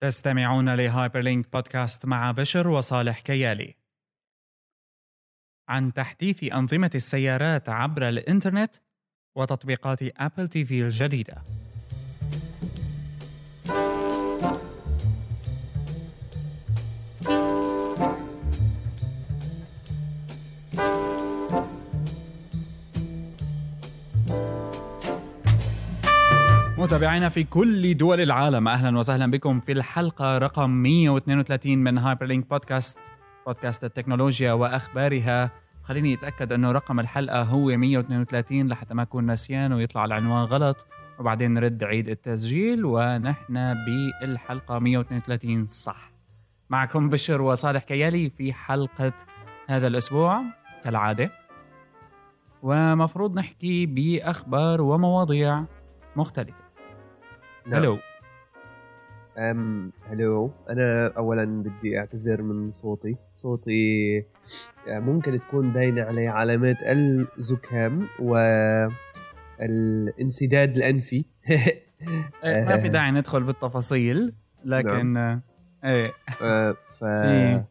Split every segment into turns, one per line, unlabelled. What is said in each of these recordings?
تستمعون لهايبر لينك بودكاست مع بشر وصالح كيالي. عن تحديث أنظمة السيارات عبر الإنترنت وتطبيقات أبل تي في الجديدة. متابعينا في كل دول العالم. أهلا وسهلا بكم في الحلقة رقم 132 من هايبر لينك بودكاست بودكاست التكنولوجيا وأخبارها. خليني أتأكد أنه رقم الحلقة هو 132 لحتى ما أكون نسيان ويطلع العنوان غلط. وبعدين نرد نعيد التسجيل ونحن بالحلقة 132 صح. معكم بشر وصالح كيالي في حلقة هذا الأسبوع كالعادة. ومفروض نحكي بأخبار ومواضيع مختلفة.
نعم.
هلو.
أم هلو. أنا أولا بدي أعتذر من صوتي. صوتي آه، ممكن تكون باينة عليه علامات الزكام والانسداد الأنفي.
إيه، ما في داعي ندخل بالتفاصيل لكن آه، إيه.
آه، ف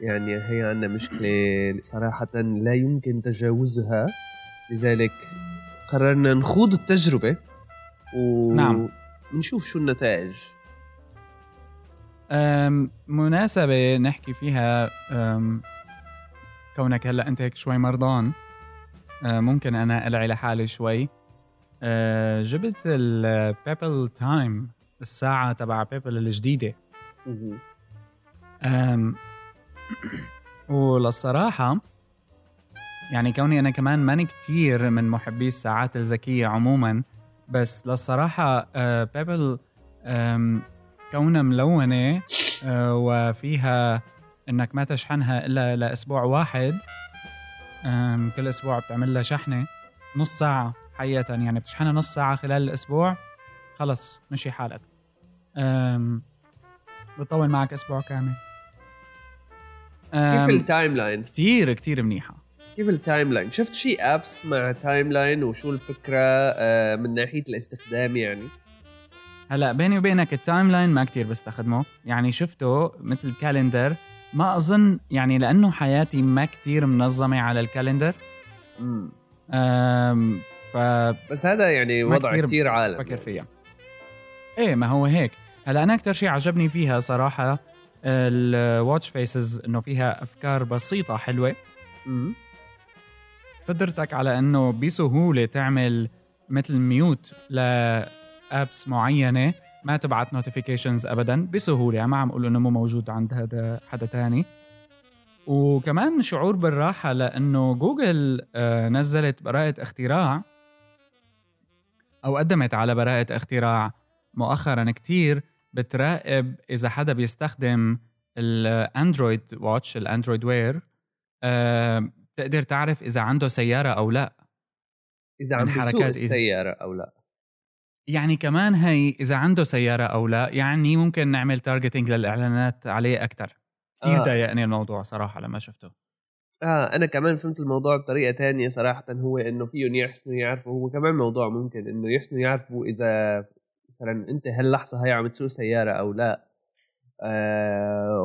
يعني هي عندنا مشكلة صراحة لا يمكن تجاوزها. لذلك قررنا نخوض التجربة. و
نعم.
نشوف شو النتائج.
مناسبة نحكي فيها كونك هلأ أنت هيك شوي مرضان. أه، ممكن أنا ألعي لحالي شوي. أه، جبت ال Pebble Time الساعة تبع بيبل الجديدة. وللصراحة يعني كوني أنا كمان ماني كتير من محبي الساعات الذكية عموما بس للصراحة أه، بيبل كونها ملونة أه، وفيها إنك ما تشحنها إلا لأسبوع واحد كل أسبوع بتعمل لها شحنة نص ساعة حقيقة يعني بتشحنها نص ساعة خلال الأسبوع خلص مشي حالك. بتطول معك أسبوع كامل.
كيف ال timeline
كتير كتير منيحة.
كيف ال timeline شفت شي apps مع timeline وشو الفكرة آه، من ناحية الاستخدام يعني؟
هلا بيني وبينك ال timeline ما كتير بستخدمه. يعني شفته مثل calendar ما أظن يعني لأنه حياتي ما كتير منظمة على ال calendar. أم ف
بس هذا يعني وضع
كتير
كثير عالم
فكر فيها. إيه ما هو هيك. هلا أنا أكثر شيء عجبني فيها صراحة ال watch faces إنه فيها أفكار بسيطة حلوة.
مم.
قدرتك على أنه بسهولة تعمل مثل mute ل apps معينة ما تبعت notifications ابدا بسهولة. يعني ما عم أقول إنه مو موجود عند هذا حدا تاني. وكمان شعور بالراحة لأنه جوجل آه، نزلت براءة اختراع أو قدمت على براءة اختراع مؤخرا كتير بتراقب إذا حدا بيستخدم ال Android watch ال Android Wear بتقدر تعرف إذا عنده سيارة أو
لأ
إذا
عم بيسوق. السيارة أو لأ
يعني كمان هي إذا عنده سيارة أو لأ يعني ممكن نعمل targeting للإعلانات عليه أكثر كثير
آه.
ضايقني الموضوع صراحة لما شفته
آه أنا كمان فهمت الموضوع بطريقة تانية صراحة هو إنه فيهم يحسنوا يعرفوا هو كمان موضوع ممكن إنه يحسنوا يعرفوا إذا مثلا أنت هاللحظة هي عم تسوق سيارة أو لأ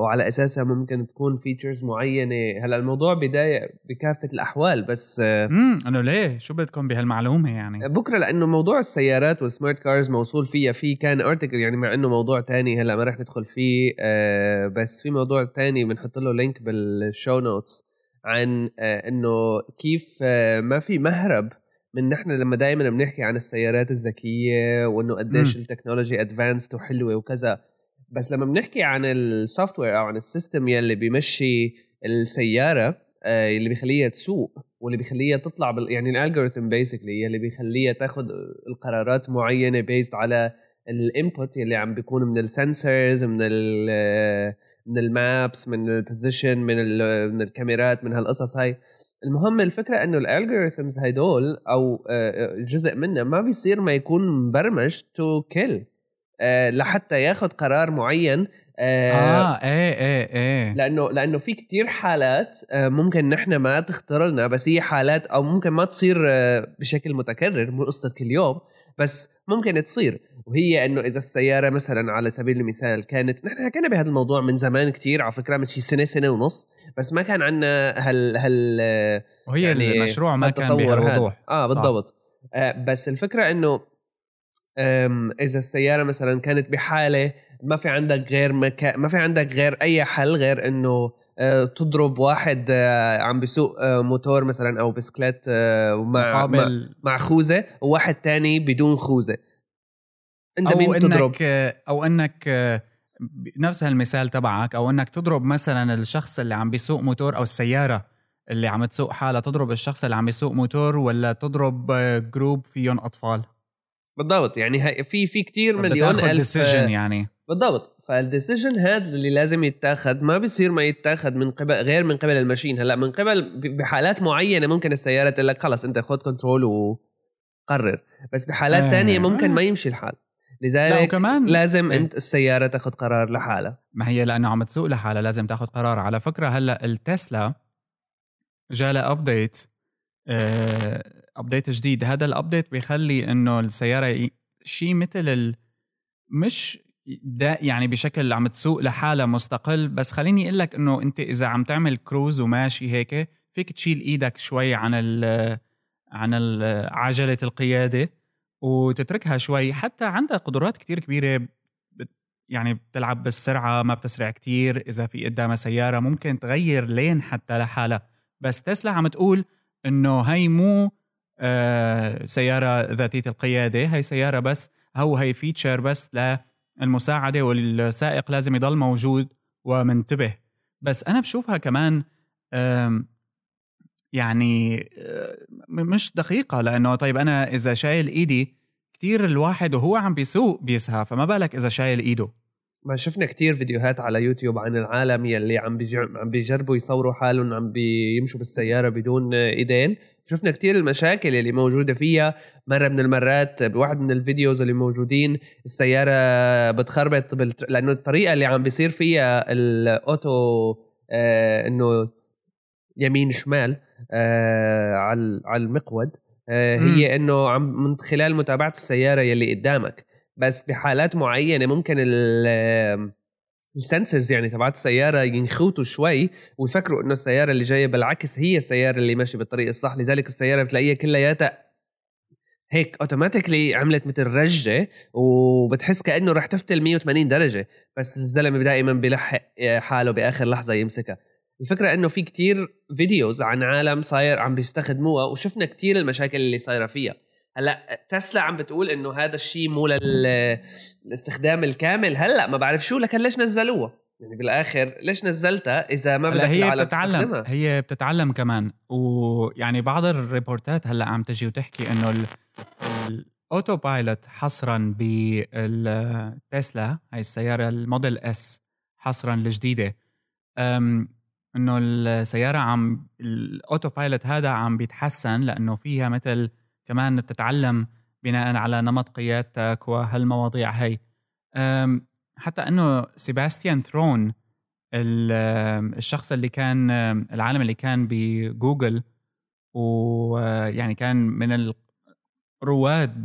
وعلى أساسها ممكن تكون features معينة. هلا الموضوع بضايق بكافة الأحوال بس آه
امم إنه ليه؟ شو بدكم بهالمعلومة يعني؟
بكرة لأنه موضوع السيارات وال smart cars موصول فيها. في كان article يعني مع إنه موضوع تاني هلا ما رح ندخل فيه آه بس في موضوع تاني بنحط له link بال show notes عن آه إنه كيف آه ما في مهرب من نحن لما دائما بنحكي عن السيارات الذكية وإنه قديش.
ال
technology advanced وحلوة وكذا. بس لما بنحكي عن ال software أو عن ال system يلي بيمشي السيارة آه، اللي بيخليها تسوق واللي بيخليها تطلع بال... يعني ال algorithm basically يلي بيخليها تاخذ القرارات معينة based على ال input يلي عم بيكون من ال sensors من ال من ال maps من ال position من ال من الكاميرات من هالقصص هاي. المهم الفكرة إنه ال algorithms هدول أو آه، جزء منها ما بيصير ما يكون مبرمج to kill آه لحتى ياخذ قرار معين
آه, آه إيه إيه إيه.
لأنه لأنه في كتير حالات آه ممكن نحن ما تخطر لنا بس هي حالات أو ممكن ما تصير آه بشكل متكرر مو قصة كل يوم بس ممكن تصير. وهي إنه إذا السيارة مثلا على سبيل المثال كانت نحن حكينا بهذا الموضوع من زمان كتير على فكرة من شي سنة سنة ونص بس ما كان عندنا هال هال
وهي يعني المشروع ما كان بهالوضوح
آه بالضبط. آه بس الفكرة إنه إذا السيارة مثلا كانت بحالة ما في عندك غير مكا... ما في عندك غير أي حل غير إنه آه، تضرب واحد آه، عم بيسوق آه، موتور مثلا أو بسكليت مع مقابل... مع خوذة وواحد تاني بدون خوذة.
أنت أو مين إنك تضرب؟ أو إنك نفس هالمثال تبعك أو إنك تضرب مثلا الشخص اللي عم بيسوق موتور أو السيارة اللي عم تسوق حالها تضرب الشخص اللي عم يسوق موتور ولا تضرب group فيهم أطفال؟
بالضبط. يعني في في كثير مليون
ألف يعني.
بالضبط. فال decision هذا اللي لازم يتاخذ ما بيصير ما يتاخذ من قبل غير من قبل ال machine. هلأ من قبل بحالات معينة ممكن السيارة تقول لك خلص أنت خذ control وقرر. بس بحالات آه. تانية ممكن ما يمشي الحال. لذلك وكمان لازم إيه. أنت السيارة تاخذ قرار لحالها.
ما هي لأنه عم تسوق لحالها لازم تاخذ قرار. على فكرة هلأ التسلا جالها update update جديد. هذا ال update بيخلي إنه السيارة شيء مثل ال... مش ده يعني بشكل عم تسوق لحالها مستقل. بس خليني أقول لك إنه أنت إذا عم تعمل كروز وماشي هيك فيك تشيل إيدك شوي عن ال عن عجلة القيادة وتتركها شوي. حتى عندها قدرات كتير كبيرة يعني بتلعب بالسرعة ما بتسرع كتير. إذا في قدامها سيارة ممكن تغير لين حتى لحالها. بس تسلا عم تقول إنه هي مو سيارة ذاتية القيادة. هي سيارة بس هو هي فيتشر بس المساعدة والسائق لازم يضل موجود ومنتبه. بس أنا بشوفها كمان يعني آه، مش دقيقة لأنه طيب أنا إذا شايل إيدي كتير الواحد وهو عم بيسوق بيسهى فما بالك إذا شايل إيده.
ما شفنا كتير فيديوهات على يوتيوب عن العالم يلي عم عم بيجربوا يصوروا حالهم عم بيمشوا بالسيارة بدون إيدين. شفنا كتير المشاكل اللي موجودة فيها مرة من المرات بواحد من ال videos اللي موجودين السيارة بتخربط بالت... لأنه الطريقة اللي عم بيصير فيها ال auto آه إنه يمين شمال آه على على المقود آه هي إنه عم من خلال متابعة السيارة يلي قدامك. بس بحالات معينة ممكن ال sensors يعني تبعت السيارة ينخوتوا شوي ويفكروا إنه السيارة اللي جاية بالعكس هي السيارة اللي ماشية بالطريق الصح. لذلك السيارة بتلاقيها كلياتها هيك automatically عملت مثل رجة وبتحس كأنه رح تفتل 180 درجة. بس الزلمة دائما بيلحق حاله بآخر لحظة يمسكها. الفكرة إنه في كتير videos عن عالم صاير عم بيستخدموها وشفنا كتير المشاكل اللي صايرة فيها. هلا تسلا عم بتقول إنه هذا الشيء مو للاستخدام الكامل. هلأ ما بعرف شو لكن ليش نزلوها؟ يعني بالآخر ليش نزلتها إذا ما بدك
هي بتتعلم. هي بتتعلم كمان. ويعني بعض الريبورتات هلأ عم تجي وتحكي إنه ال autopilot حصرا بالتسلا هاي السيارة الموديل S حصرا الجديدة. إنه السيارة عم ال autopilot هذا عم بيتحسن لأنه فيها مثل كمان بتتعلم بناء على نمط قيادتك وهالمواضيع هي. حتى إنه سيباستيان ثرون الشخص اللي كان العالم اللي كان بجوجل ويعني كان من الرواد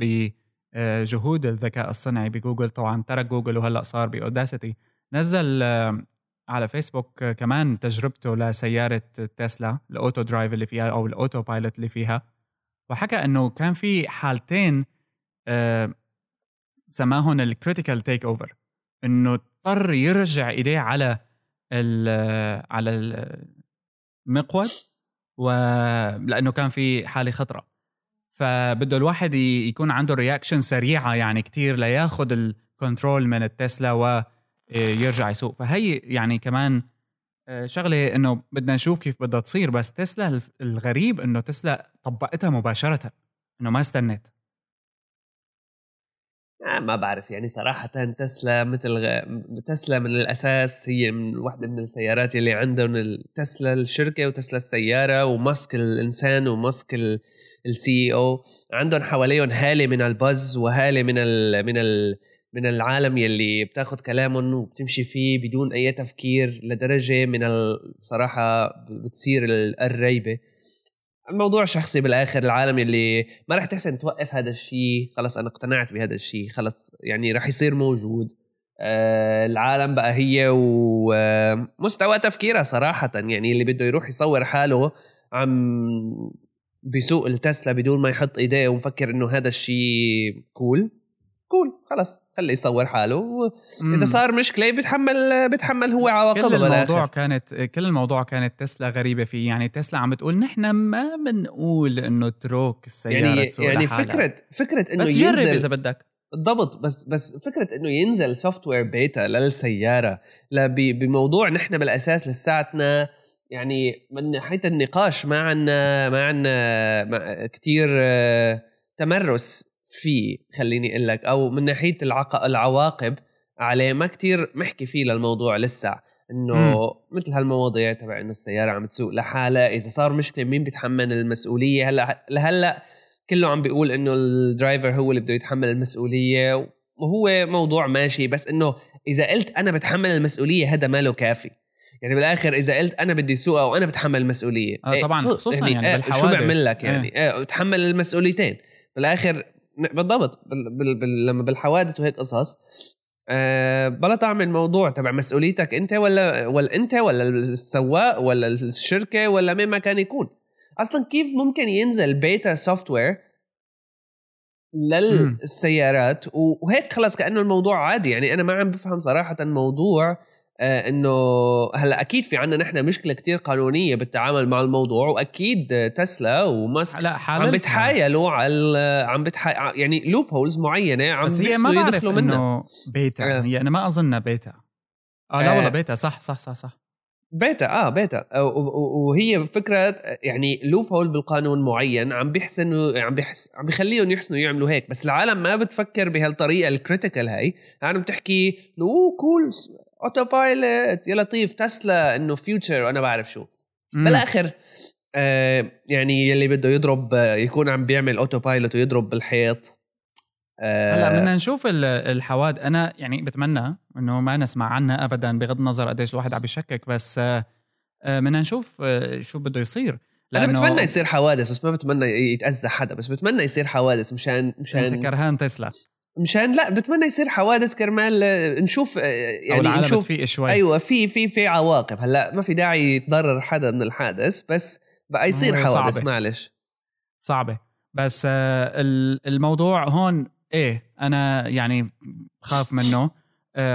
بجهود الذكاء الصنعي بجوجل طبعا ترك جوجل وهلأ صار بأوداسيتي. نزل على فيسبوك كمان تجربته لسيارة تسلا ال auto drive اللي فيها أو ال autopilot اللي فيها. وحكى إنه كان في حالتين آه سماهم ال critical takeover إنه اضطر يرجع إيديه على ال على المقود ولأنه كان في حالة خطرة. فبده الواحد يكون عنده reaction سريعة يعني كتير لياخذ ال control من التسلا ويرجع يسوق. فهي يعني كمان آه، شغلة إنه بدنا نشوف كيف بدها تصير بس تسلا الغريب إنه تسلا طبقتها مباشره إنه ما استنت
آه ما بعرف يعني صراحة تسلا مثل غ... تسلا من الأساس هي من واحدة من السيارات اللي عندهم تسلا الشركة وتسلا السيارة وماسك الإنسان وماسك السي أو عندهم حواليهم هالة من البز وهالة من ال... من ال... من العالم يلي بتاخد كلامهم وبتمشي فيه بدون أي تفكير لدرجة من الصراحه بتصير الريبة. الموضوع شخصي بالآخر العالم يلي ما رح تحسن توقف هذا الشيء خلص أنا اقتنعت بهذا الشيء خلص يعني رح يصير موجود. آه العالم بقى هي ومستوى تفكيرها صراحة يعني اللي بده يروح يصور حاله عم بسوق التسلا بدون ما يحط إيديه ومفكر إنه هذا الشيء كول كول خلص خليه يصور حاله. إذا صار مشكله بيتحمل بيتحمل هو عواقبها
كل الموضوع كانت كل الموضوع كانت تسلا غريبة فيه. يعني تسلا عم بتقول نحن ما بنقول إنه تروك السيارة
يعني
تسوق
يعني
لحالها.
فكره فكرة إنه
بس
ينزل
جرب إذا بدك.
بالضبط بس بس فكرة إنه ينزل software beta للسياره بموضوع نحن بالأساس لساتنا يعني من ناحيه النقاش ما عنا ما عنا كثير آه، تمرس. فيه خليني أقول لك أو من ناحية العق... العواقب عليه ما كتير محكي فيه للموضوع لسه إنه مثل هالمواضيع تبع إنه السيارة عم تسوق لحالها إذا صار مشكلة مين بيتحمل المسؤولية؟ هلأ لهلأ كله عم بيقول إنه الدرايفر هو اللي بده يتحمل المسؤولية وهو موضوع ماشي بس إنه إذا قلت أنا بتحمل المسؤولية هذا ماله كافي. يعني بالآخر إذا قلت أنا بدي اسوقها وأنا بتحمل المسؤولية
آه طبعا
إيه
خصوصا يعني,
يعني
بالحوادث
شو بعمل لك يعني؟ إيه. بتحمل المسؤوليتين. بالآخر بالضبط. بال بال بال لما بالحوادث وهيك قصص أه بلا تعمل موضوع تبع مسؤوليتك انت ولا ولا انت ولا السواق ولا الشركة ولا مين ما كان يكون. أصلا كيف ممكن ينزل beta software للسيارات؟ وهيك خلص كأنه الموضوع عادي. يعني أنا ما عم بفهم صراحة موضوع إنه هلأ أكيد في عنا نحن مشكلة كتير قانونية بالتعامل مع الموضوع وأكيد تسلا وماسك
لا
عم بتحايلوا على عم بتحاي يعني loopholes معينة عم
بس هي ما بعرف إنه بيتا
آه.
هي أنا ما أظنها بيتا. آه لا
آه.
والله بيتا صح صح صح صح.
بيتا آه بيتا. وهي فكرة يعني loophole بالقانون معين عم بيحسنوا عم بيحس عم بيخليهم يحسنوا يعملوا هيك. بس العالم ما بتفكر بهالطريقة ال critical هاي. عم بتحكي oh cool autopilot يا لطيف تسلا إنه future وأنا بعرف شو.
مم.
بالآخر آه يعني يلي بده يضرب يكون عم بيعمل autopilot ويضرب بالحيط. آه
هلأ بدنا نشوف ال- الحواد أنا يعني بتمنى إنه ما نسمع عنها ابدا بغض النظر قديش الواحد عم يشكك بس آه، آه، بدنا نشوف شو بده يصير. أنا
بتمنى يصير حوادث بس ما بتمنى يتأذى حدا. بس بتمنى يصير حوادث مشان
أنت
مشان
كرهان تسلا.
مشان لا بتمنى يصير حوادث كرمال آه، نشوف آه، يعني
العالم
نشوف.
تفيق شوي.
أيوه في في في عواقب. هلأ ما في داعي يتضرر حدا من الحادث بس بقى يصير حوادث
صعبة.
معلش.
صعبة. بس آه، ال- الموضوع هون إيه أنا يعني بخاف منه.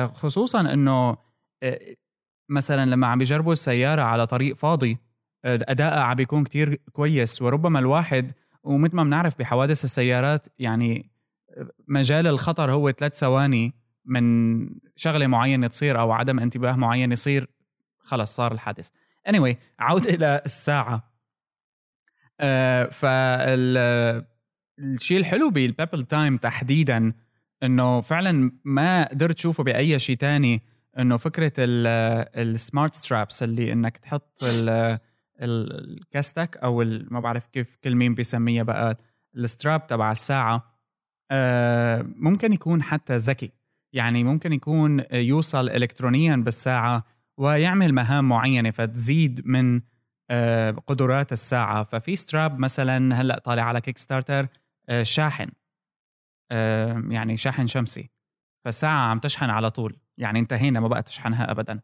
خصوصا إنه مثلا لما عم بيجربوا السيارة على طريق فاضي ادائها عم بيكون كتير كويس وربما الواحد ومثل ما بنعرف بحوادث السيارات يعني مجال الخطر هو ثلاث ثواني من شغلة معينة تصير أو عدم انتباه معين يصير خلص صار الحادث. Anyway عودة إلى الساعة. آه فال الشيء الحلو بال Pebble Time تحديدا إنه فعلا ما قدرت اشوفه بأي شيء تاني إنه فكرة ال smart straps اللي إنك تحط ال- ال- الكاستك أو ما بعرف كيف كل مين بيسميها بقى ال strap تبع الساعة. ممكن يكون حتى ذكي. يعني ممكن يكون يوصل الكترونيا بالساعة ويعمل مهام معينة فتزيد من آه، قدرات الساعة. ففي strap مثلا هلأ طالع على Kickstarter آه، شاحن. آه، يعني شاحن شمسي. فالساعة عم تشحن على طول. يعني انتهينا ما بقى تشحنها ابدا.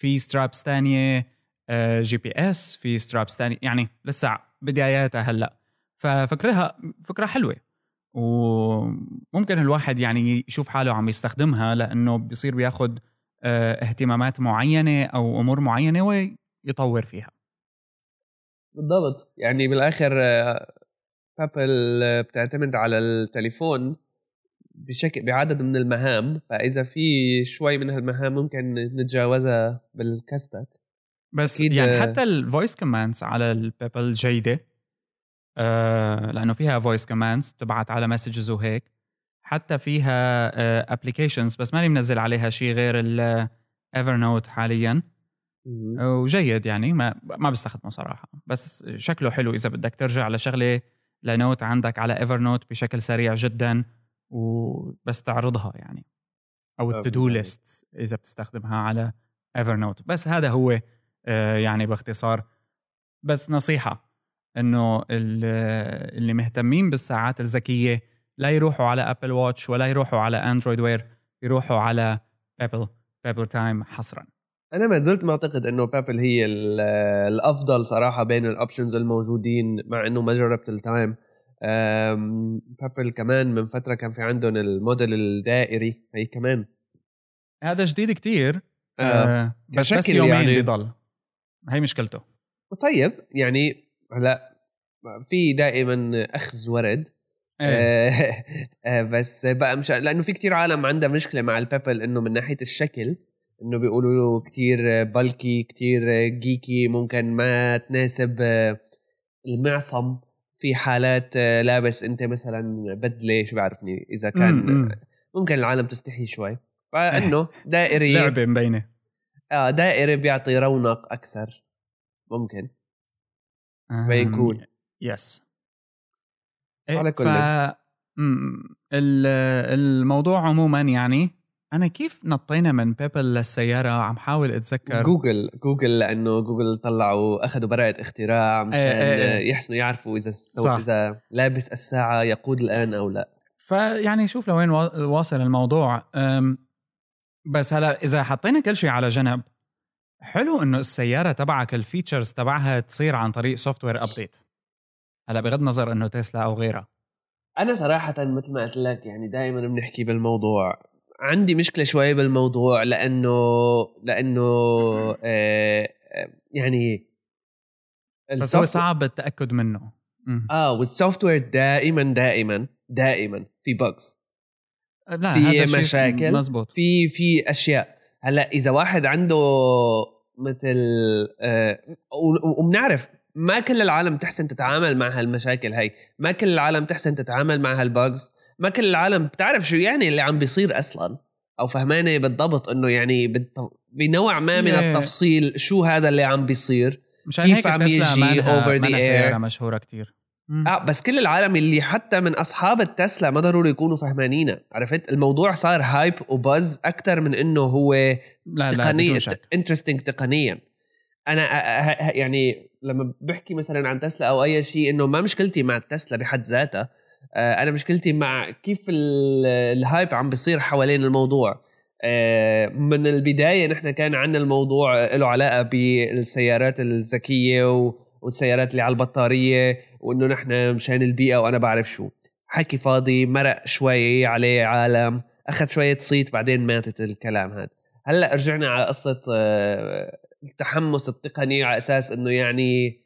في straps تانية آه، GPS في straps تانية يعني لسه بداياتها هلأ. ففكرها فكرة حلوة. وممكن الواحد يعني يشوف حاله عم يستخدمها لأنه بيصير بياخد آه، اهتمامات معينة أو أمور معينة ويطور فيها.
بالضبط. يعني بالآخر آه، Pebble آه، بتعتمد على التليفون بشكل بعدد من المهام فإذا في شوي من هالمهام ممكن نتجاوزها بالكاستك
بس يعني
آه.
حتى ال voice commands على ال Pebble جيدة. آه لأنه فيها voice commands بتبعت على messages وهيك. حتى فيها applications بس ماني منزل عليها شيء غير ال Evernote حاليا. وجيد يعني ما ما بستخدمه صراحة. بس شكله حلو إذا بدك ترجع لشغلة ل note عندك على Evernote بشكل سريع جدا وبس تعرضها يعني. أو
آه،
ال
to-do
list إذا بتستخدمها على Evernote بس هذا هو آه، يعني باختصار. بس نصيحة. إنه ال- اللي مهتمين بالساعات الذكية لا يروحوا على Apple Watch ولا يروحوا على Android Wear يروحوا على Pebble Pebble Time حصرا.
أنا ما زلت معتقد إنه Pebble هي ال- الأفضل صراحة بين ال options الموجودين مع إنه ما جربت ال Time Pebble كمان من فترة كان في عندهم الموديل الدائري. هي كمان.
هذا جديد كتير.
آه.
آه بس بس يومين
يعني.
بيضل. هي مشكلته.
طيب يعني هلا في دائما أخذ ورد.
إيه.
آه، بس بقى مش لأنه في كتير عالم عندها مشكلة مع البابل إنه من ناحية الشكل إنه بيقولوا له كتير بالكي كتير جيكي ممكن ما تناسب المعصم. في حالات لابس أنت مثلا بدلة شو بعرفني؟ إذا كان
مم، مم.
ممكن العالم تستحي شوي. فإنه دائري
لعبة مبينة.
آه دائري بيعطي رونق أكثر ممكن. بيكون.
yes
على كل.
ف... الموضوع عموما يعني أنا كيف نطينا من Pebble للسيارة عم حاول أتذكر
جوجل جوجل لأنه جوجل طلعوا أخذوا براءة اختراع مشان
إيه، إيه، إيه.
يحسنوا يعرفوا إذا.
صح.
إذا لابس الساعة يقود الآن أو لا
فيعني شوف لوين وا- واصل الموضوع بس هلا إذا حطينا كل شيء على جنب حلو إنه السيارة تبعك ال features تبعها تصير عن طريق software update هلا بغض النظر إنه تسلا أو غيرها.
أنا صراحة مثل ما قلت لك يعني دائما بنحكي بالموضوع. عندي مشكلة شوي بالموضوع لأنه لأنه آه آه، يعني
بس هو صعب التأكد منه.
آه وال software دائما دائما دائما في bugs
لا
في مشاكل.
مزبوط.
في في أشياء. هلا إذا واحد عنده مثل آه، وبنعرف ما كل العالم تحسن تتعامل مع هالمشاكل هاي ما كل العالم تحسن تتعامل مع هال bugs ما كل العالم بتعرف شو يعني اللي عم بيصير أصلا أو فهمانة بالضبط إنه يعني بنوع ما من
Yeah.
التفصيل شو هذا اللي عم بيصير
مشان
كيف
هيك
عم يجي
مانها
air.
سيارة مشهورة كتير مم.
آه بس كل العالم اللي حتى من أصحاب التسلا ما ضروري يكونوا فهمانينها عرفت؟ الموضوع صار hype و buzz أكثر من إنه هو
لا شك.
interesting تقنيا. أنا يعني لما بحكي مثلا عن تسلا أو أي شيء إنه ما مشكلتي مع تسلا بحد ذاتها آه، أنا مشكلتي مع كيف ال- ال hype عم بيصير حوالين الموضوع. آه، من البداية نحن كان عندنا الموضوع له علاقة بالسيارات الذكية والسيارات اللي على البطارية وإنه نحن مشان البيئة وأنا بعرف شو. حكي فاضي مرق شوي عليه عالم أخذ شوية صيت بعدين ماتت الكلام هذا هلأ رجعنا على قصة آه، التحمس التقني على أساس إنه يعني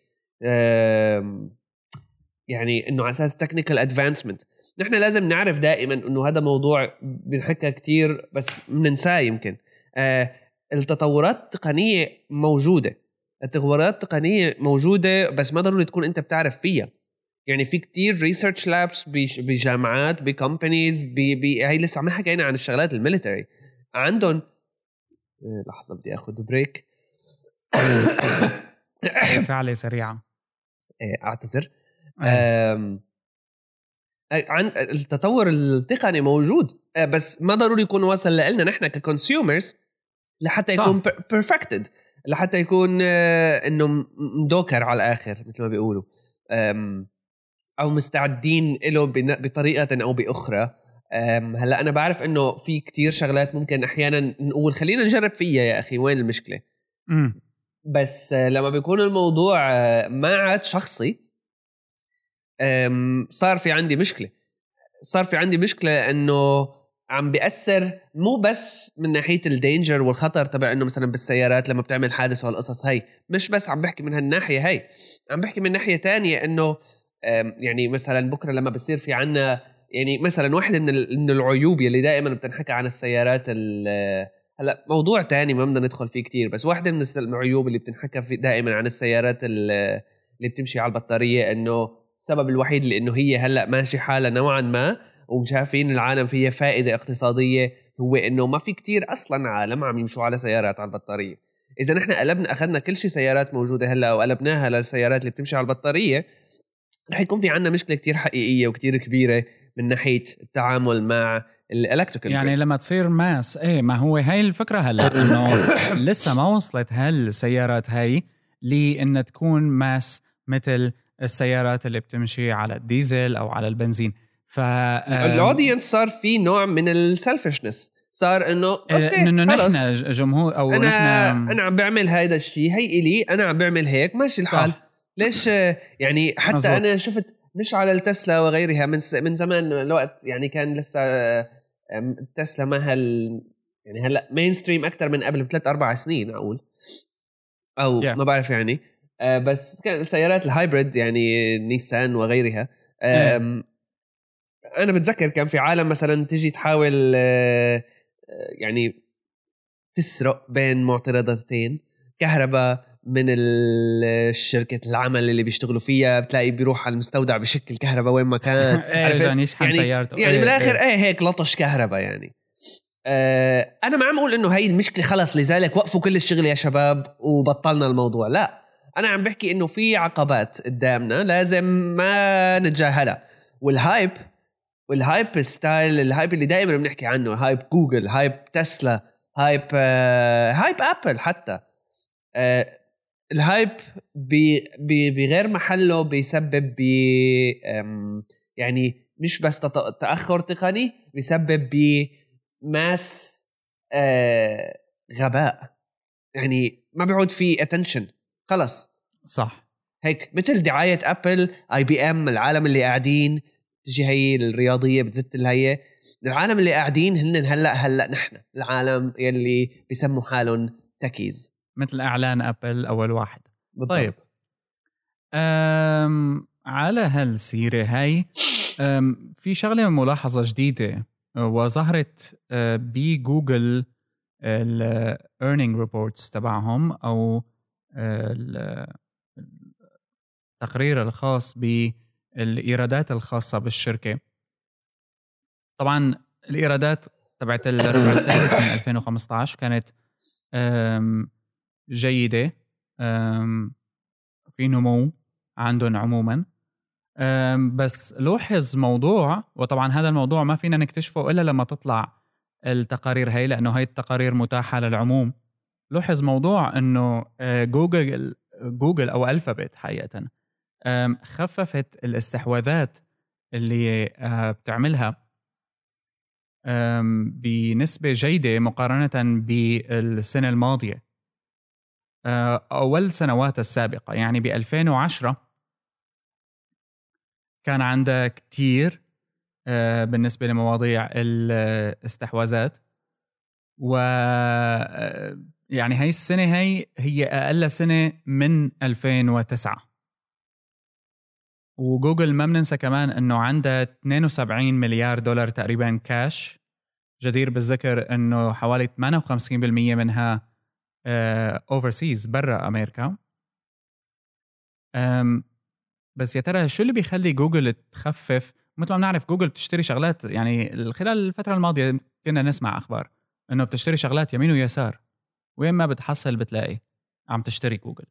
يعني إنه على أساس technical advancement نحن لازم نعرف دائما إنه هذا موضوع بنحكى كتير بس بننساه يمكن. آه، التطورات التقنية موجودة. التطورات التقنية موجودة بس ما ضروري تكون أنت بتعرف فيها. يعني في كتير research labs بجامعات ب companies هي لسه عم حكينا عن الشغلات ال military. عندهم آه، لحظة بدي آخذ break
سعلة سريعة.
آه، أعتذر.
آه.
عن التطور التقني موجود. آه، بس ما ضروري يكون وصل لنا نحن ك consumers
لحتى.
يكون بيرفكتد لحتى يكون آه، إنه م- مدوكر على الآخر مثل ما بيقولوا. أو مستعدين له بطريقة أو بأخرى. هلأ أنا بعرف إنه في كتير شغلات ممكن أحيانا نقول خلينا نجرب فيها يا أخي وين المشكلة؟
مم.
بس آه، لما بيكون الموضوع آه، ما عاد شخصي صار في عندي مشكلة. صار في عندي مشكلة إنه عم بيأثر مو بس من ناحية الدينجر والخطر تبع إنه مثلا بالسيارات لما بتعمل حادث وهالقصص هي مش بس عم بحكي من هالناحية هي عم بحكي من ناحية تانية إنه يعني مثلا بكرة لما بصير في عنا يعني مثلا واحدة من من العيوب اللي دائما بتنحكى عن السيارات ال- هلأ موضوع تاني ما بدنا ندخل فيه كتير بس واحدة من العيوب اللي بتنحكى في دائما عن السيارات ال- اللي بتمشي على البطارية إنه السبب الوحيد لإنه هي هلأ ماشي حالها نوعا ما وشايفين العالم فيها فائدة اقتصادية هو إنه ما في كتير أصلا عالم عم يمشوا على سيارات على البطارية. إذا نحن قلبنا أخذنا كل شيء سيارات موجودة هلأ وقلبناها للسيارات اللي بتمشي على البطارية رح يكون في عنا مشكلة كتير حقيقية وكتير كبيرة من ناحية التعامل مع الإلكتريكال
يعني لما تصير ماس إيه ما هو هاي الفكرة هلأ إنه لسه ما وصلت هالسيارات هاي لإن تكون ماس مثل السيارات اللي بتمشي على الديزل أو على البنزين. ف
الاودينس صار في نوع من السلفشنس صار إنه أوكي
إنه نحن جمهور أو
أنا نحن أنا عم بعمل هذا الشيء هي إلي أنا عم بعمل هيك ماشي الحال صح. ليش يعني حتى مزبوط. أنا شفت مش على التسلا وغيرها من من زمان الوقت يعني كان لسه تسلا ما هال يعني هلأ mainstream أكثر من قبل بثلاث أربع سنين أقول أو yeah. ما بعرف يعني آه، بس كان السيارات ال hybrid يعني نيسان وغيرها yeah. أنا بتذكر كان في عالم مثلا تيجي تحاول آه، يعني تسرق بين معترضتين. كهرباء من الشركة العمل اللي بيشتغلوا فيها بتلاقي بيروح على المستودع بشكل كهرباء وين ما كان.
يعني يشحن سيارته.
يعني إيه، بالآخر إيه, إيه هيك لطش كهرباء يعني. آه أنا ما عم أقول إنه هي المشكلة خلص لذلك وقفوا كل الشغل يا شباب وبطلنا الموضوع. لا أنا عم بحكي إنه في عقبات قدامنا لازم ما نتجاهلها. وال hype وال hype style ال hype اللي دائما بنحكي عنه hype جوجل hype تسلا hype آه hype ابل حتى. آه ال hype بغير محله بيسبب ب يعني مش بس تأخر تقني بيسبب ب mass آه غباء. يعني ما بيعود في attention خلص.
صح.
هيك مثل دعاية ابل اي بي ام العالم اللي قاعدين. تجي هي الرياضية بتزت الهي العالم اللي قاعدين هن هلأ هلأ نحن. العالم يلي بيسموا حالهم techies
مثل إعلان أبل أول واحد. بالضبط. طيب. أم على هالسيرة هاي أم في شغلة ملاحظة جديدة وظهرت بجوجل ال earning reports تبعهم أو التقرير الخاص بالايرادات الخاصة بالشركة. طبعا الإيرادات تبعت الربع الثالث من 2015 كانت جيدة في نمو عندهم عموما. بس لوحظ موضوع وطبعا هذا الموضوع ما فينا نكتشفه إلا لما تطلع التقارير هي لأنه هي التقارير متاحة للعموم. لوحظ موضوع إنه آه، جوجل جوجل أو ألفابت حقيقه خففت الاستحواذات اللي آه، بتعملها بنسبة جيدة مقارنة بالسنة الماضية. آه، أول سنوات السابقة يعني ب 2010 كان عندها كتير آه، بالنسبة لمواضيع الاستحواذات. و يعني هاي السنة هي هي أقل سنة من 2009 وجوجل ما بننسى كمان إنه عندها 72 مليار دولار تقريبا كاش جدير بالذكر إنه حوالي 58% منها overseas آه، برا أمريكا. بس يا ترى شو اللي بيخلي جوجل تخفف؟ مثل ما بنعرف جوجل بتشتري شغلات يعني خلال الفترة الماضية كنا نسمع أخبار إنه بتشتري شغلات يمين ويسار. وين ما بتحصل بتلاقي عم تشتري جوجل.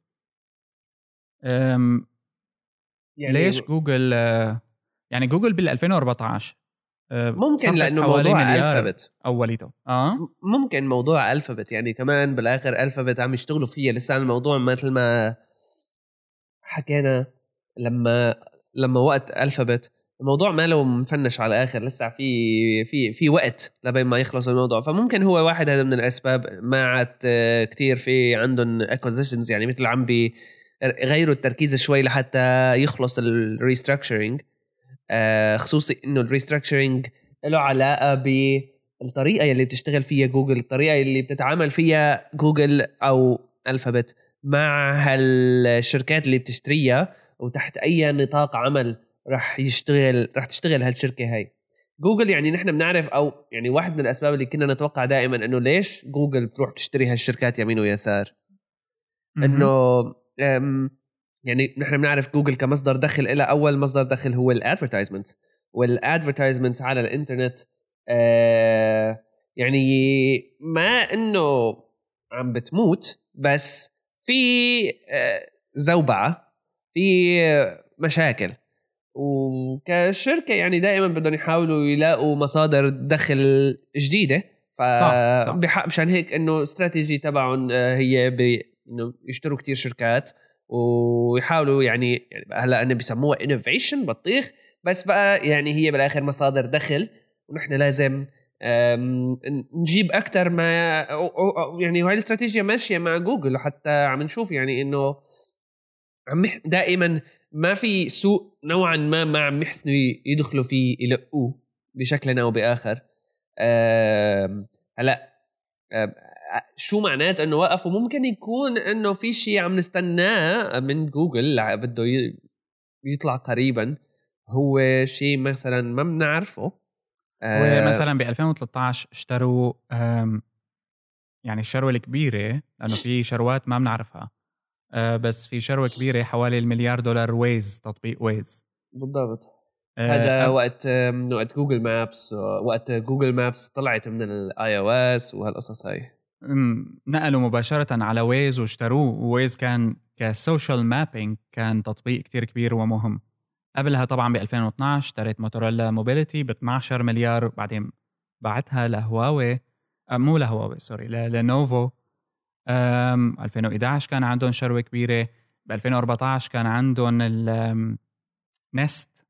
يعني ليش جوجل آه، يعني جوجل بال 2014
آه، ممكن لأنه موضوع ألفابت.
أوليته. آه؟
ممكن موضوع ألفابت. يعني كمان بالآخر ألفابت عم يشتغلوا فيها. لسه الموضوع مثل ما حكينا لما لما وقت ألفابت الموضوع ما له مفنّش على الآخر. لسه في في في وقت لبين ما يخلص الموضوع. فممكن هو واحد هذا من الأسباب ما عاد كثير في عندهم acquisitions يعني مثل عم بي غيروا التركيز شوي لحتى يخلص ال restructuring آه، خصوصي إنه ال restructuring له علاقة بالطريقة اللي بتشتغل فيها جوجل الطريقة اللي بتتعامل فيها جوجل أو Alphabet مع هالشركات اللي بتشتريها وتحت أي نطاق عمل رح يشتغل رح تشتغل هالشركة هاي. جوجل يعني نحن بنعرف أو يعني واحد من الأسباب اللي كنا نتوقع دائما إنه ليش جوجل بتروح تشتري هالشركات يمين ويسار؟ إنه يعني نحن بنعرف جوجل كمصدر دخل إلى أول مصدر دخل هو ال advertisement وال advertisement على الإنترنت آه يعني ما إنه عم بتموت بس في آه زوبعة في مشاكل وكشركة يعني دائما بدهم يحاولوا يلاقوا مصادر دخل جديدة ف
صح، صح.
بحق مشان هيك إنه استراتيجي تبعهم آه، هي ب... إنه يشتروا كتير شركات ويحاولوا يعني يعني هلا إنه بيسموها innovation بطيخ بس بقى يعني هي بالآخر مصادر دخل ونحن لازم نجيب أكثر ما يعني وهي الاستراتيجية ماشية مع جوجل وحتى عم نشوف يعني إنه عم دائما ما في سوق نوعا ما ما عم يحسنوا يدخلوا فيه يلقوه بشكل أو بآخر. هلا شو معنات إنه وقفوا ممكن يكون إنه في شيء عم نستناه من جوجل بده يطلع قريبا. هو شيء مثلا ما بنعرفه. آه،
ومثلا ب 2013 اشتروا يعني الشروة الكبيرة لأنه في شروات ما بنعرفها. آه، بس في شروة كبيرة حوالي المليار دولار Waze تطبيق Waze
بالضبط.
آه،
هذا
أب-
وقت وقت Google Maps وقت Google Maps طلعت من ال iOS وهالقصص هاي.
نقلوا مباشرة على Waze واشتروه. و Waze كان ك social mapping كان تطبيق كتير كبير ومهم. قبلها طبعا ب 2012 اشتريت Motorola Mobility ب 12 مليار بعدين بعتها لهواوي أه، مو لهواوي sorry لينوفو. أم 2011 كان عندهم شروة كبيرة. ب 2014 كان عندهم ال Nest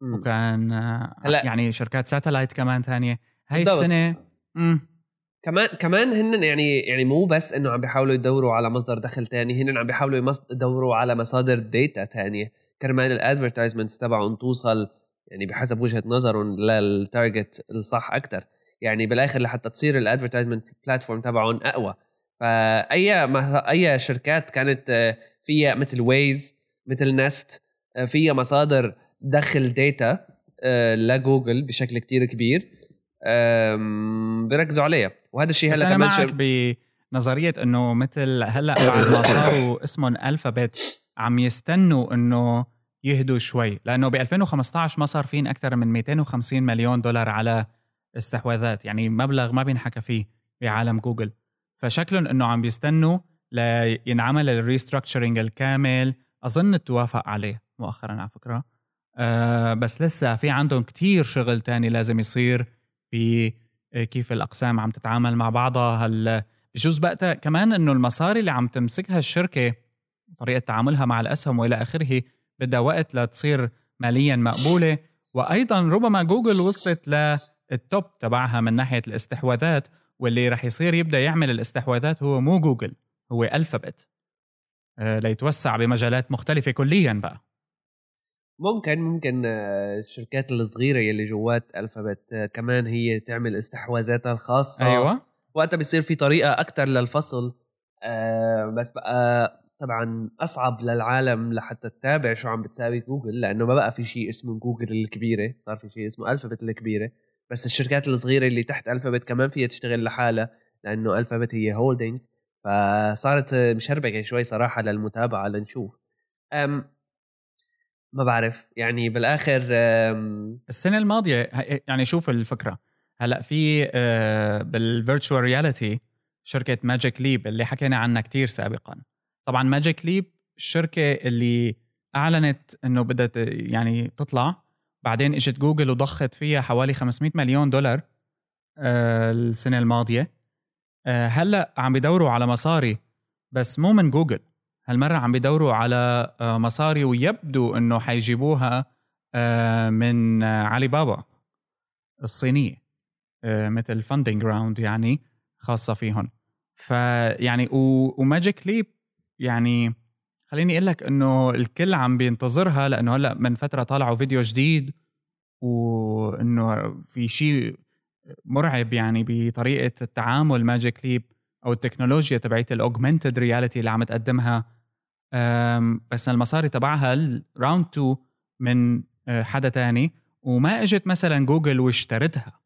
مم.
وكان آه،
هلا-
يعني شركات satellite كمان تانية هاي مم،
كمان كمان هن يعني يعني مو بس إنه عم بيحاولوا يدوروا على مصدر دخل تاني هن عم بيحاولوا يدوروا على مصادر data تانية. كرمال ال advertisements تبعهم توصل يعني بحسب وجهة نظرهم لل target الصح أكثر يعني بالآخر لحتى تصير ال advertisement platform تبعهم أقوى. فأي أي شركات كانت آه، فيها مثل Waze مثل Nest آه، فيها مصادر دخل data آه، لجوجل بشكل كتير كبير. بيركزوا عليها. وهذا الشيء هلا كمان
معك. بنظرية إنه مثل هلا بعد ما صاروا اسمهم Alphabet عم يستنوا إنه يهدوا شوي. لأنه ب 2015 ما صار فين أكثر من 250 مليون دولار على استحواذات. يعني مبلغ ما بينحكى فيه بعالم جوجل. فشكلهم إنه عم بيستنوا لينعمل ال restructuring الكامل. أظن توافق عليه مؤخرا على فكرة. أه بس لسه في عندهم كتير شغل تاني لازم يصير. ب كيف الأقسام عم تتعامل مع بعضها. هل بجوز بقى كمان إنه المصاري اللي عم تمسكها الشركة طريقة تعاملها مع الأسهم وإلى آخره بدها وقت لتصير ماليا مقبولة. وأيضا ربما جوجل وصلت لل top تبعها من ناحية الاستحواذات واللي رح يصير يبدأ يعمل الاستحواذات هو مو جوجل هو Alphabet آه، ليتوسع بمجالات مختلفة كليا بقى.
ممكن ممكن آه، الشركات الصغيرة يلي جوات Alphabet آه، كمان هي تعمل استحواذاتها الخاصة.
أيوه.
وقتها بيصير في طريقة أكثر للفصل. آه، بس بقى طبعا أصعب للعالم لحتى تتابع شو عم بتساوي جوجل لأنه ما بقى في شيء اسمه جوجل الكبيرة صار في شيء اسمه Alphabet الكبيرة. بس الشركات الصغيرة اللي تحت Alphabet كمان فيها تشتغل لحالها لأنه Alphabet هي holdings فصارت مشربكة شوي صراحة للمتابعة لنشوف. أم ما بعرف. يعني بالآخر
السنة الماضية ه- يعني شوف الفكرة. هلأ في بال virtual reality شركة Magic Leap اللي حكينا عنها كتير سابقا. طبعا Magic Leap الشركة اللي أعلنت إنه بدها يعني تطلع. بعدين إجت جوجل وضخت فيها حوالي 500 مليون دولار آه، السنة الماضية. آه، هلأ عم بدوروا على مصاري بس مو من جوجل. هالمره عم بدوروا على آه، مصاري ويبدو إنه حيجيبوها آه، من آه، علي بابا الصينية آه، مثل funding round يعني خاصة فيهم فيعني و Magic Leap يعني خليني أقول لك إنه الكل عم بينتظرها لأنه هلأ من فترة طالعوا فيديو جديد وإنه في شيء مرعب يعني بطريقة التعامل Magic Leap أو التكنولوجيا تبعت ال augmented reality اللي عم تقدمها. بس المصاري تبعها ال round 2 من أه، حدا تاني وما إجت مثلا جوجل واشترتها.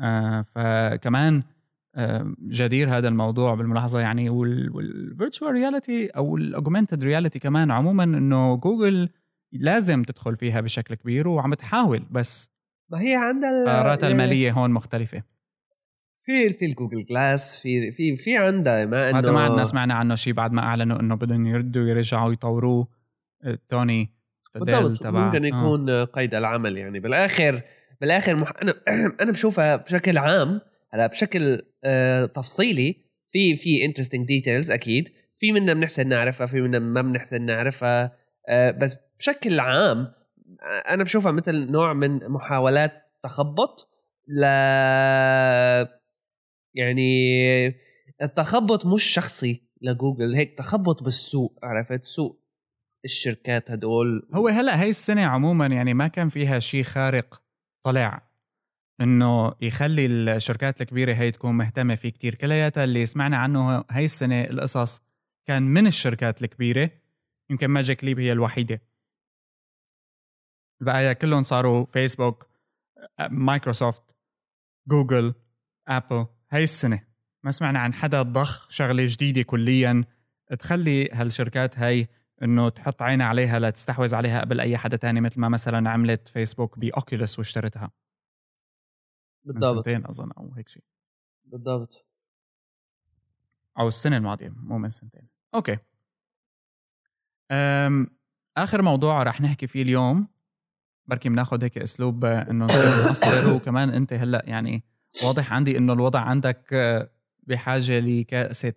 آه، فكمان آه، جدير هذا الموضوع بالملاحظة يعني وال virtual reality أو ال augmented reality كمان عموما إنه جوجل لازم تدخل فيها بشكل كبير وعم تحاول بس
ما هي عندها ال-
قراراتها
يعني
المالية هون مختلفة
في في ال Google Glass في في في عندها ما انه
هذا ما عندنا سمعنا عنه شيء بعد ما أعلنوا إنه بدهم يردوا يرجعوا يطوروه آه، توني
بالضبط
تبع
ممكن
آه.
يكون قيد العمل يعني. بالآخر بالآخر مح... أنا أنا بشوفها بشكل عام هلا بشكل آه تفصيلي في في interesting details أكيد. في منها بنحسن نعرفها في منها ما بنحسن نعرفها آه بس بشكل عام آه، أنا بشوفها مثل نوع من محاولات تخبط ل يعني التخبط مش شخصي لجوجل هيك تخبط بالسوق عرفت؟ سوق الشركات هدول.
هو هلا هاي السنة عموما يعني ما كان فيها شيء خارق طلع إنه يخلي الشركات الكبيرة هي تكون مهتمة فيه كتير. كلياتها اللي سمعنا عنه هاي السنة القصص كان من الشركات الكبيرة يمكن ماجيك ليب هي الوحيدة. البقايا كلهم صاروا فيسبوك مايكروسوفت جوجل ابل هاي السنة ما سمعنا عن حدا ضخ شغلة جديدة كليا. تخلي هالشركات هاي إنه تحط عينها عليها لتستحوذ عليها قبل أي حدا تاني مثل ما مثلا عملت فيسبوك باوكيوليس واشترتها. من
بالضبط.
سنتين أظن أو هيك شيء.
بالضبط.
أو السنة الماضية مو من سنتين. okay. أم آخر موضوع رح نحكي فيه اليوم. بركي بناخذ هيك أسلوب إنه نصير نقصر وكمان أنت هلأ يعني واضح عندي إنه الوضع عندك آه، بحاجة لكاسه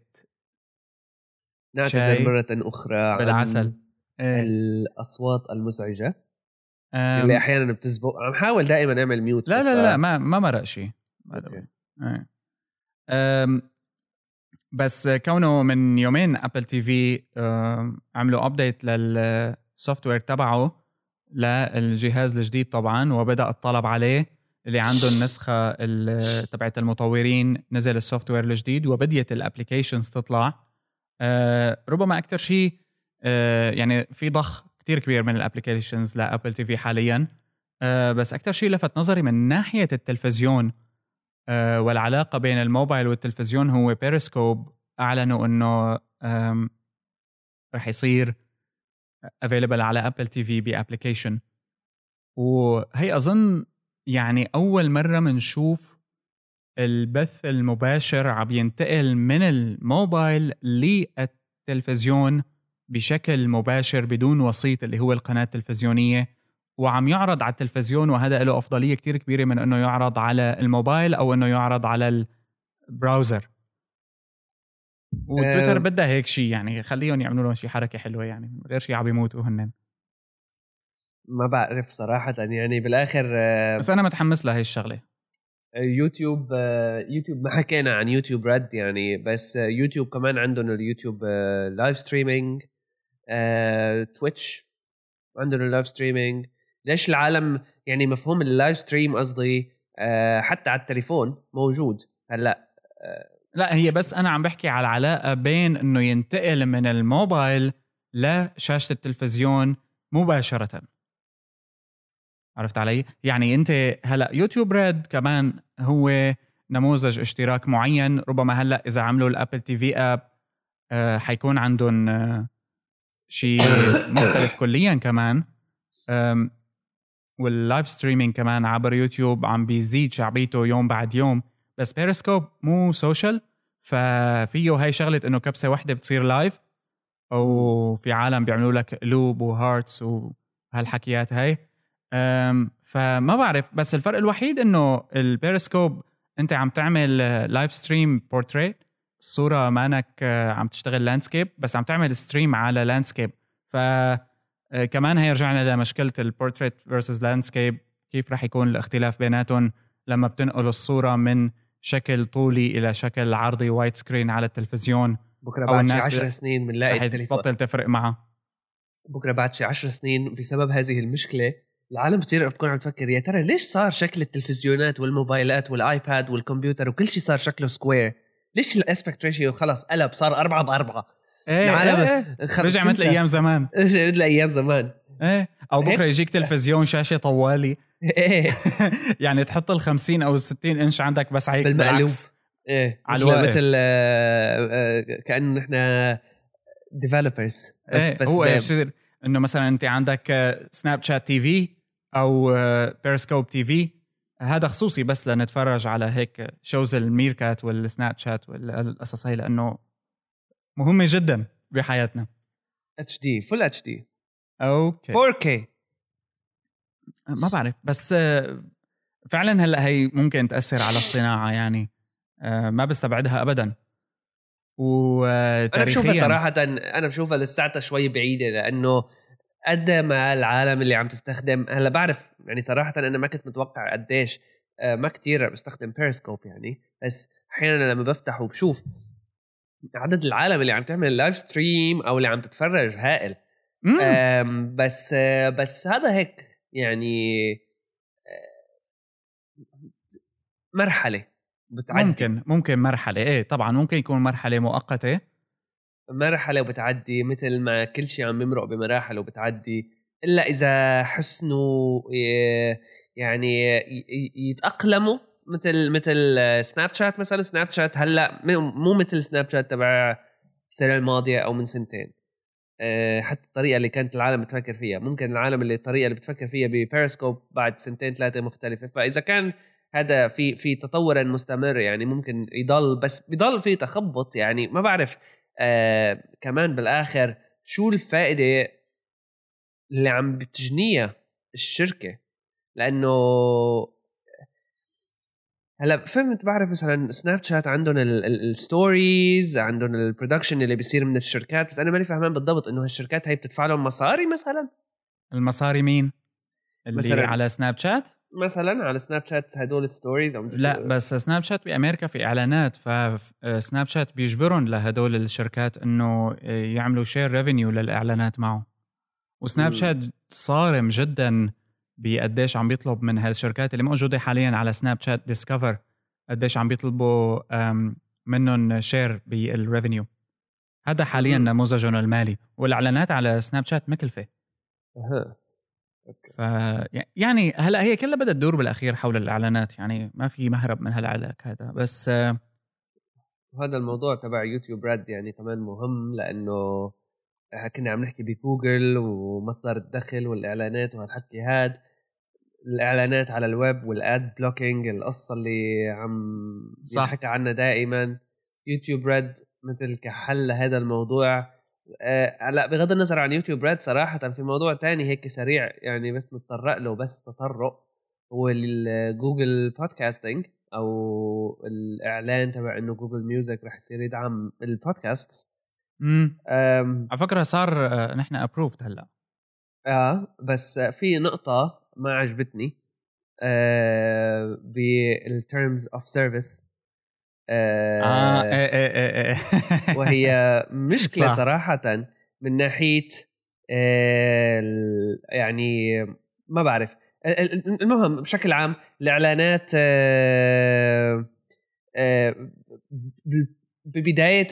نعتذر مرة أخرى عن
بالعسل. إيه.
الأصوات المزعجة
أم،
اللي أحيانا بتزبط. عم حاول دائما أعمل mute
لا لا
ب-
لا ما ما مرق شيء. إيه. بس كونه من يومين ابل تي في عملوا update لل software تبعه للجهاز الجديد طبعا وبدأ الطلب عليه. اللي عنده النسخة ال- تبعت المطورين نزل ال software الجديد وبديت ال applications تطلع. أه، ربما أكثر شيء أه، يعني في ضخ كتير كبير من ال applications لأبل تي في حاليا. أه، بس أكثر شيء لفت نظري من ناحية التلفزيون أه، والعلاقة بين الموبايل والتلفزيون هو بيريسكوب أعلنوا إنه رح يصير available على ابل تي في ب application وهي أظن يعني أول مرة بنشوف البث المباشر عم ينتقل من الموبايل للتلفزيون بشكل مباشر بدون وسيط اللي هو القناة التلفزيونية وعم يعرض على التلفزيون وهذا له أفضلية كتير كبيرة من إنه يعرض على الموبايل أو إنه يعرض على البراوزر وتويتر
آه.
بدها هيك شيء يعني خليهم يعملوا لهم شيء حركة حلوة يعني غير شيء عم يموتوا هن
ما بعرف صراحة يعني بالآخر آه،
بس أنا متحمس لهي الشغلة.
يوتيوب آه، يوتيوب ما حكينا عن YouTube Red يعني بس آه، يوتيوب كمان عندهم اليوتيوب live streaming تويتش عندهم ال live streaming ليش العالم يعني مفهوم ال live stream قصدي حتى على التليفون موجود هلأ
لا هي بس أنا عم بحكي على العلاقه بين إنه ينتقل من الموبايل لشاشة التلفزيون مباشرة. عرفت علي؟ يعني أنت هلا YouTube Red كمان هو نموذج اشتراك معين ربما هلا إذا عملوا الابل تي في app آه، حيكون عندهم آه، شيء مختلف كليا كمان. وال live streaming كمان عبر يوتيوب عم بيزيد شعبيته يوم بعد يوم. بس بيريسكوب مو social ففيه هاي شغلة إنه كبسة واحدة بتصير live أو في عالم بيعملوا لك قلوب و hearts وهالحكيات هاي. فما بعرف بس الفرق الوحيد إنه البيريسكوب أنت عم تعمل live stream portrait الصورة مانك عم تشتغل landscape بس عم تعمل stream على landscape ف آه، كمان هي رجعنا لمشكله ال portrait versus landscape كيف رح يكون الاختلاف بيناتهم لما بتنقل الصورة من شكل طولي إلى شكل عرضي widescreen على التلفزيون بكرة
بعد شي
الناس
10
ب-
سنين بنلاقي التليفون.
تبطل تفرق معها.
بكرة بعد شي 10 سنين بسبب هذه المشكلة العالم بتصير بتكون عم تفكر يا ترى ليش صار شكل التلفزيونات والموبايلات والآيباد والكمبيوتر وكل شيء صار شكله square ليش ال aspect ratio خلص قلب صار أربعة بأربعة؟
إيه
العالم
إيه إيه.
خ-
رجع مثل. أيام زمان.
إيش مثل أيام زمان.
إيه
أو؟
بكرة يجيك تلفزيون شاشة طوالي.
إيه.
يعني تحط ال 50 أو ال 60 إنش عندك بس هيك
بالمقلوب. إيه.
على
مثل. مثل آه، آه، كأن نحن developers بس
إيه
بس
هو
ب-
إيه بصير إنه مثلا أنت عندك سناب شات TV أو بيرسكوب TV هذا خصوصي بس لنتفرج على هيك shows الميركات والسناب شات والقصص هي لأنه مهمة جدا بحياتنا.
HD full HD
okay.
4K
ما بعرف بس آه، فعلا هلأ هي ممكن تأثر على الصناعة يعني. آه، ما بستبعدها ابدا.
أنا بشوفها صراحة أنا بشوفها لساتها شوي بعيدة لأنه قد ما العالم اللي عم تستخدم هلأ بعرف يعني صراحة أنا ما كنت متوقع قديش آه، ما كتير بستخدم بيرسكوب يعني بس أحيانا لما بفتح وبشوف عدد العالم اللي عم تعمل live stream أو اللي عم تتفرج هائل. بس بس هذا هيك يعني آه، مرحلة
بتعدي. ممكن ممكن مرحلة. إيه طبعا ممكن يكون مرحلة مؤقتة.
مرحلة وبتعدي مثل ما كل شيء عم يمرق بمراحل وبتعدي إلا إذا حسنوا يعني يتأقلموا مثل مثل سناب شات مثلا. سناب شات هلأ مو مثل سناب شات تبع السنة الماضية أو من سنتين. آه، حتى الطريقة اللي كانت العالم بتفكر فيها. ممكن العالم اللي الطريقة اللي بتفكر فيها ببيرسكوب بعد سنتين ثلاثة مختلفة. فإذا كان هذا في في تطور مستمر يعني ممكن يضل بس بضل في تخبط يعني ما بعرف. آه كمان بالآخر شو الفائدة اللي عم بتجنيها الشركة لأنه هلا فهمت بعرف مثلا سناب شات عندهم ال stories عندهم ال production اللي بيصير من الشركات بس أنا ماني فهمان بالضبط إنه هالشركات هي بتدفع لهم مصاري مثلا
المصاري مين؟ اللي مثلا على سناب شات؟
مثلا على سناب شات هدول ال stories أو
لا بس سناب شات بامريكا في إعلانات فسناب شات بيجبرهم لهدول الشركات إنه يعملوا share revenue للإعلانات معه وسناب شات صارم جدا بقديش عم بيطلب من هالشركات اللي موجودة حاليا على سناب شات ديسكفر قديش عم بيطلبوا منهم share بال revenue هذا حاليا نموذجهم المالي والإعلانات على سناب شات مكلفة.
أها.
ف يعني هلا هي كلها بدها تدور بالأخير حول الإعلانات يعني ما في مهرب من هالعلاك هذا. بس
هذا الموضوع تبع يوتيوب Red يعني كمان مهم لأنه كنا عم نحكي بجوجل ومصدر الدخل والإعلانات وهالحكي هاد الإعلانات على الويب وال ad blocking القصة اللي عم صح. يحكى عنها دائما. يوتيوب Red مثل كحل لهذا الموضوع. آه، هلا بغض النظر عن يوتيوب Red صراحة في موضوع تاني هيك سريع يعني بس نتطرق له بس تطرق هو الجوجل podcasting أو الإعلان تبع إنه Google Music رح يصير يدعم البودكاست
امم على فكرة صار آه، نحن approved هلأ.
آه بس في نقطة ما عجبتني آه بال terms of service
آه إيه إيه إيه
إيه. وهي مشكلة صح. صراحة من ناحية آه يعني ما بعرف المهم بشكل عام الإعلانات آه آه ببداية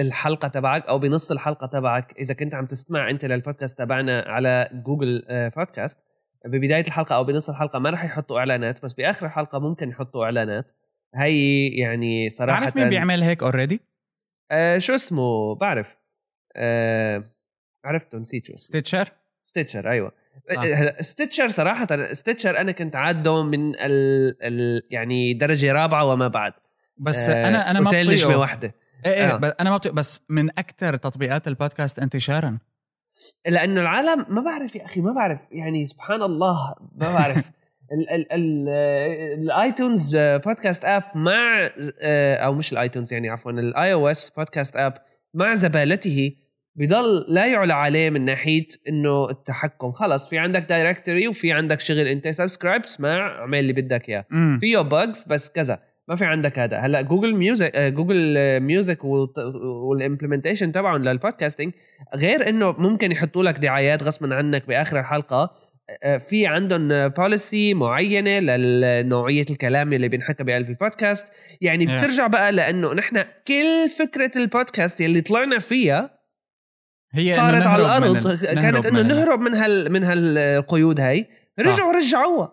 الحلقة تبعك أو بنص الحلقة تبعك إذا كنت عم تسمع أنت للبودكاست تبعنا على جوجل بودكاست ببداية الحلقة أو بنص الحلقة ما راح يحطوا إعلانات بس بآخر الحلقة ممكن يحطوا إعلانات هي يعني صراحة
عارف مين بيعمل هيك already؟
آه شو اسمه؟ بعرف. آه عرفته نسيت شو
Stitcher
Stitcher أيوه. صح. Stitcher صراحة Stitcher أنا كنت عادة من ال... ال... يعني درجة رابعة وما بعد.
بس آه أنا أنا ما
بطيقه. واحدة.
إيه إيه آه. أنا ما بطيق بس من أكثر تطبيقات البودكاست انتشارا.
لأنه العالم ما بعرف يا أخي ما بعرف. يعني سبحان الله ما بعرف. ال iTunes podcast app مع آه، أو مش ال iTunes يعني عفوا ال iOS podcast app مع زبالته. بضل لا يعلى عليه من ناحية إنه التحكم. خلص في عندك directory وفي عندك شغل أنت subscribe اسمع اعمل اللي بدك إياه. فيه bugs بس كذا. ما في عندك هذا. هلأ Google Music Google Music وال implementation تبعهم لل podcasting غير إنه ممكن يحطوا لك دعايات غصبا عنك بآخر الحلقة في عندهم policy معينة لنوعية الكلام اللي بينحكى بقلب البودكاست. يعني yeah. بترجع بقى لأنه نحن كل فكرة البودكاست اللي طلعنا فيها هي صارت على الأرض. كانت إنه نهرب من هال من هالقيود هاي. رجعوا رجعوها.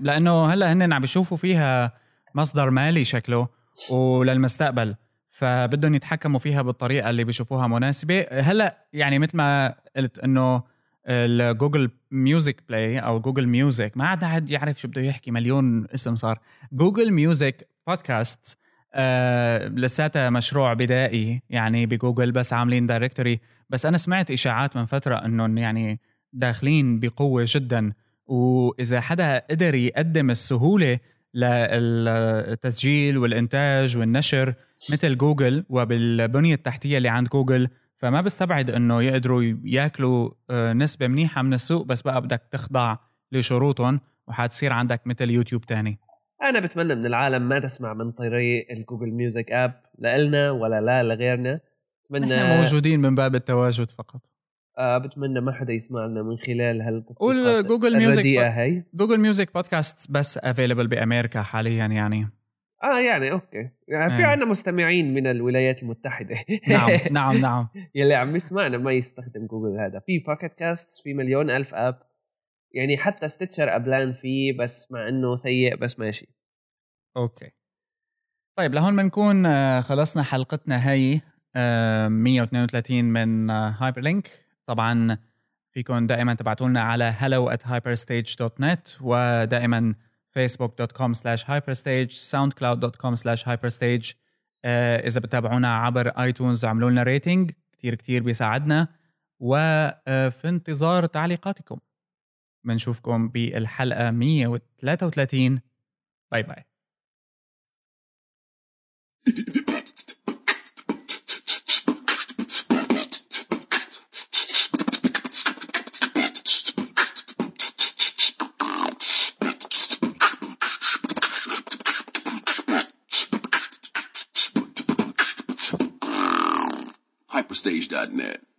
لأنه هلأ هن عم بيشوفوا فيها مصدر مالي شكله وللمستقبل فبدهم يتحكموا فيها بالطريقة اللي بيشوفوها مناسبة. هلأ يعني مثل ما قلت إنه ال Google Music Play أو Google Music ما عاد حد يعرف شو بده يحكي مليون اسم صار. Google Music podcast آه لساتها مشروع بدائي يعني بجوجل بس عاملين directory بس أنا سمعت إشاعات من فترة إنهم يعني داخلين بقوة جدا. وإذا حدا قدر يقدم السهولة للتسجيل والإنتاج والنشر مثل جوجل وبالبنية التحتية اللي عند جوجل فما بستبعد إنه يقدروا ياكلوا آه، نسبة منيحة من السوق بس بقى بدك تخضع لشروطهم وحتصير عندك مثل يوتيوب تاني.
أنا بتمنى من العالم ما تسمع من طريق ال Google Music app لنا ولا لا لغيرنا.
بتمنى إحنا موجودين من باب التواجد فقط.
آه بتمنى ما حدا يسمعنا من خلال هالتطبيقات
قول Google Music هي Google Music podcast بس available بأمريكا حاليا يعني.
آه يعني okay. يعني في. عندنا مستمعين من الولايات المتحدة.
نعم نعم نعم.
يلي عم يسمعنا ما يستخدم جوجل هذا. في Pocket Casts في مليون ألف app يعني حتى Stitcher قبلان فيه بس مع إنه سيء بس ماشي.
okay. طيب لهون بنكون آه، خلصنا حلقتنا هي 132 من Hyperlink طبعا فيكم دائما تبعتوا لنا على hello at hyperstage.net ودائما facebook.com slash hyperstage soundcloud.com slash hyperstage. آه، إذا بتابعونا عبر iTunes اعملوا لنا rating كتير كتير بيساعدنا. وفي آه، انتظار تعليقاتكم. بنشوفكم بالحلقة 133 باي باي. hyperstage.net.